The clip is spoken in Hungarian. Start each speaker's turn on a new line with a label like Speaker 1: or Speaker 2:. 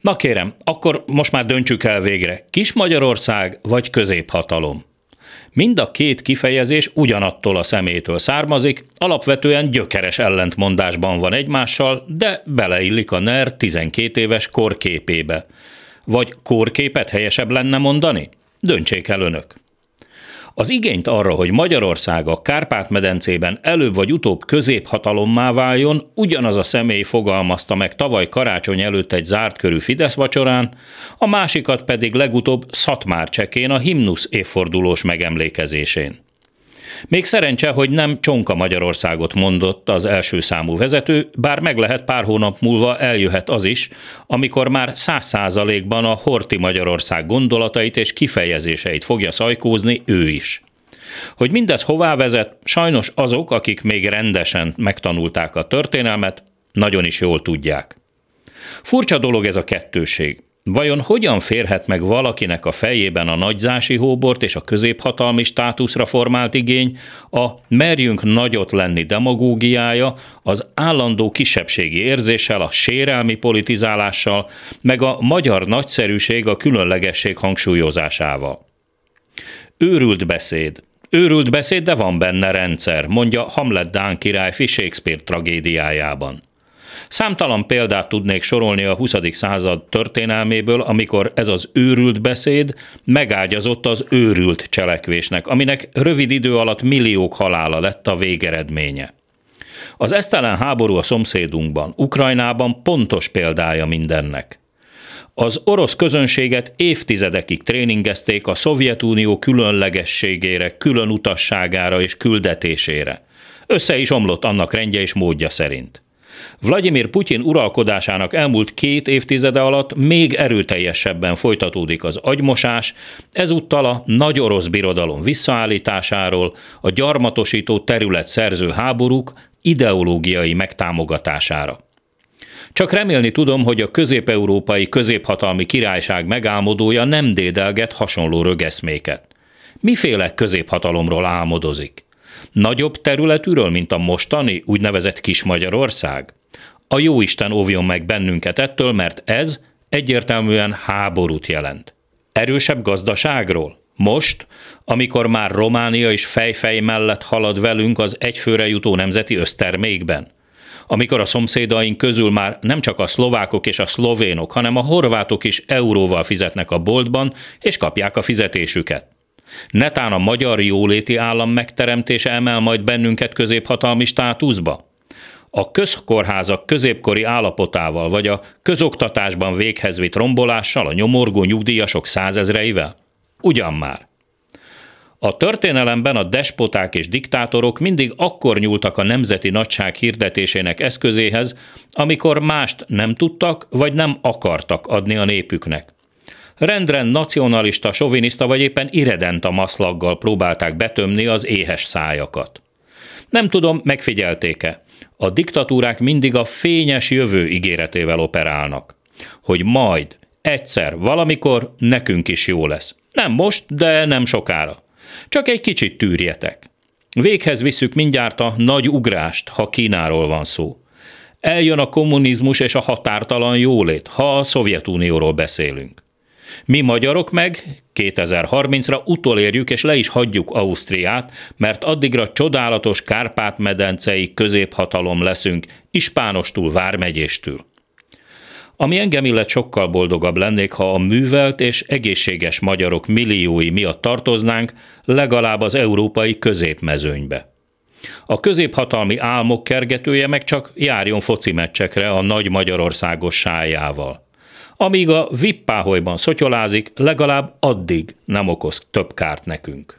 Speaker 1: Na kérem, akkor most már döntsük el végre, kis Magyarország vagy középhatalom. Mind a két kifejezés ugyanattól a szemétől származik, alapvetően gyökeres ellentmondásban van egymással, de beleillik a NER 12 éves korképébe. Vagy korképet helyesebb lenne mondani? Döntsék el önök. Az igényt arra, hogy Magyarország a Kárpát-medencében előbb vagy utóbb középhatalommá váljon, ugyanaz a személy fogalmazta meg tavaly karácsony előtt egy zárt körű Fidesz vacsorán, a másikat pedig legutóbb Szatmár csekén a himnusz évfordulós megemlékezésén. Még szerencse, hogy nem Csonka Magyarországot mondott az első számú vezető, bár meg lehet pár hónap múlva eljöhet az is, amikor már száz százalékban a Horti Magyarország gondolatait és kifejezéseit fogja szajkózni ő is. Hogy mindez hová vezet, sajnos azok, akik még rendesen megtanulták a történelmet, nagyon is jól tudják. Furcsa dolog ez a kettőség. Vajon hogyan férhet meg valakinek a fejében a nagyzási hóbort és a középhatalmi státuszra formált igény, a merjünk nagyot lenni demagógiája, az állandó kisebbségi érzéssel, a sérelmi politizálással, meg a magyar nagyszerűség a különlegesség hangsúlyozásával? Őrült beszéd. Őrült beszéd, de van benne rendszer, mondja Hamlet Dán királyfi Shakespeare tragédiájában. Számtalan példát tudnék sorolni a 20. század történelméből, amikor ez az őrült beszéd megágyazott az őrült cselekvésnek, aminek rövid idő alatt milliók halála lett a végeredménye. Az esztelen háború a szomszédunkban, Ukrajnában pontos példája mindennek. Az orosz közönséget évtizedekig tréningezték a Szovjetunió különlegességére, külön utasságára és küldetésére. Össze is omlott annak rendje és módja szerint. Vladimir Putyin uralkodásának elmúlt két évtizede alatt még erőteljesebben folytatódik az agymosás, ezúttal a nagy orosz birodalom visszaállításáról, a gyarmatosító terület szerző háborúk ideológiai megtámogatására. Csak remélni tudom, hogy a közép-európai középhatalmi királyság megálmodója nem dédelget hasonló rögeszméket. Miféle középhatalomról álmodozik? Nagyobb területűről, mint a mostani, úgynevezett Kis Magyarország? A jóisten óvjon meg bennünket ettől, mert ez egyértelműen háborút jelent. Erősebb gazdaságról? Most, amikor már Románia is fejfej mellett halad velünk az egyfőre jutó nemzeti össztermékben? Amikor a szomszédaink közül már nem csak a szlovákok és a szlovénok, hanem a horvátok is euróval fizetnek a boltban, és kapják a fizetésüket. Netán a magyar jóléti állam megteremtése emel majd bennünket középhatalmi státuszba? A közkórházak középkori állapotával, vagy a közoktatásban véghez vitt rombolással, a nyomorgó nyugdíjasok százezreivel? Ugyan már. A történelemben a despoták és diktátorok mindig akkor nyúltak a nemzeti nagyság hirdetésének eszközéhez, amikor mást nem tudtak vagy nem akartak adni a népüknek rendre nacionalista, soviniszta vagy éppen a maszlaggal próbálták betömni az éhes szájakat. Nem tudom, megfigyelték-e. A diktatúrák mindig a fényes jövő ígéretével operálnak. Hogy majd, egyszer, valamikor nekünk is jó lesz. Nem most, de nem sokára. Csak egy kicsit tűrjetek. Véghez visszük mindjárt a nagy ugrást, ha Kínáról van szó. Eljön a kommunizmus és a határtalan jólét, ha a Szovjetunióról beszélünk. Mi magyarok meg 2030-ra utolérjük és le is hagyjuk Ausztriát, mert addigra csodálatos Kárpát-medencei középhatalom leszünk, Ispánostól, Vármegyéstől. Ami engem illet sokkal boldogabb lennék, ha a művelt és egészséges magyarok milliói miatt tartoznánk legalább az európai középmezőnybe. A középhatalmi álmok kergetője meg csak járjon foci meccsekre a nagy Magyarországos sájával. Amíg a vippáholyban szotyolázik, legalább addig nem okoz több kárt nekünk.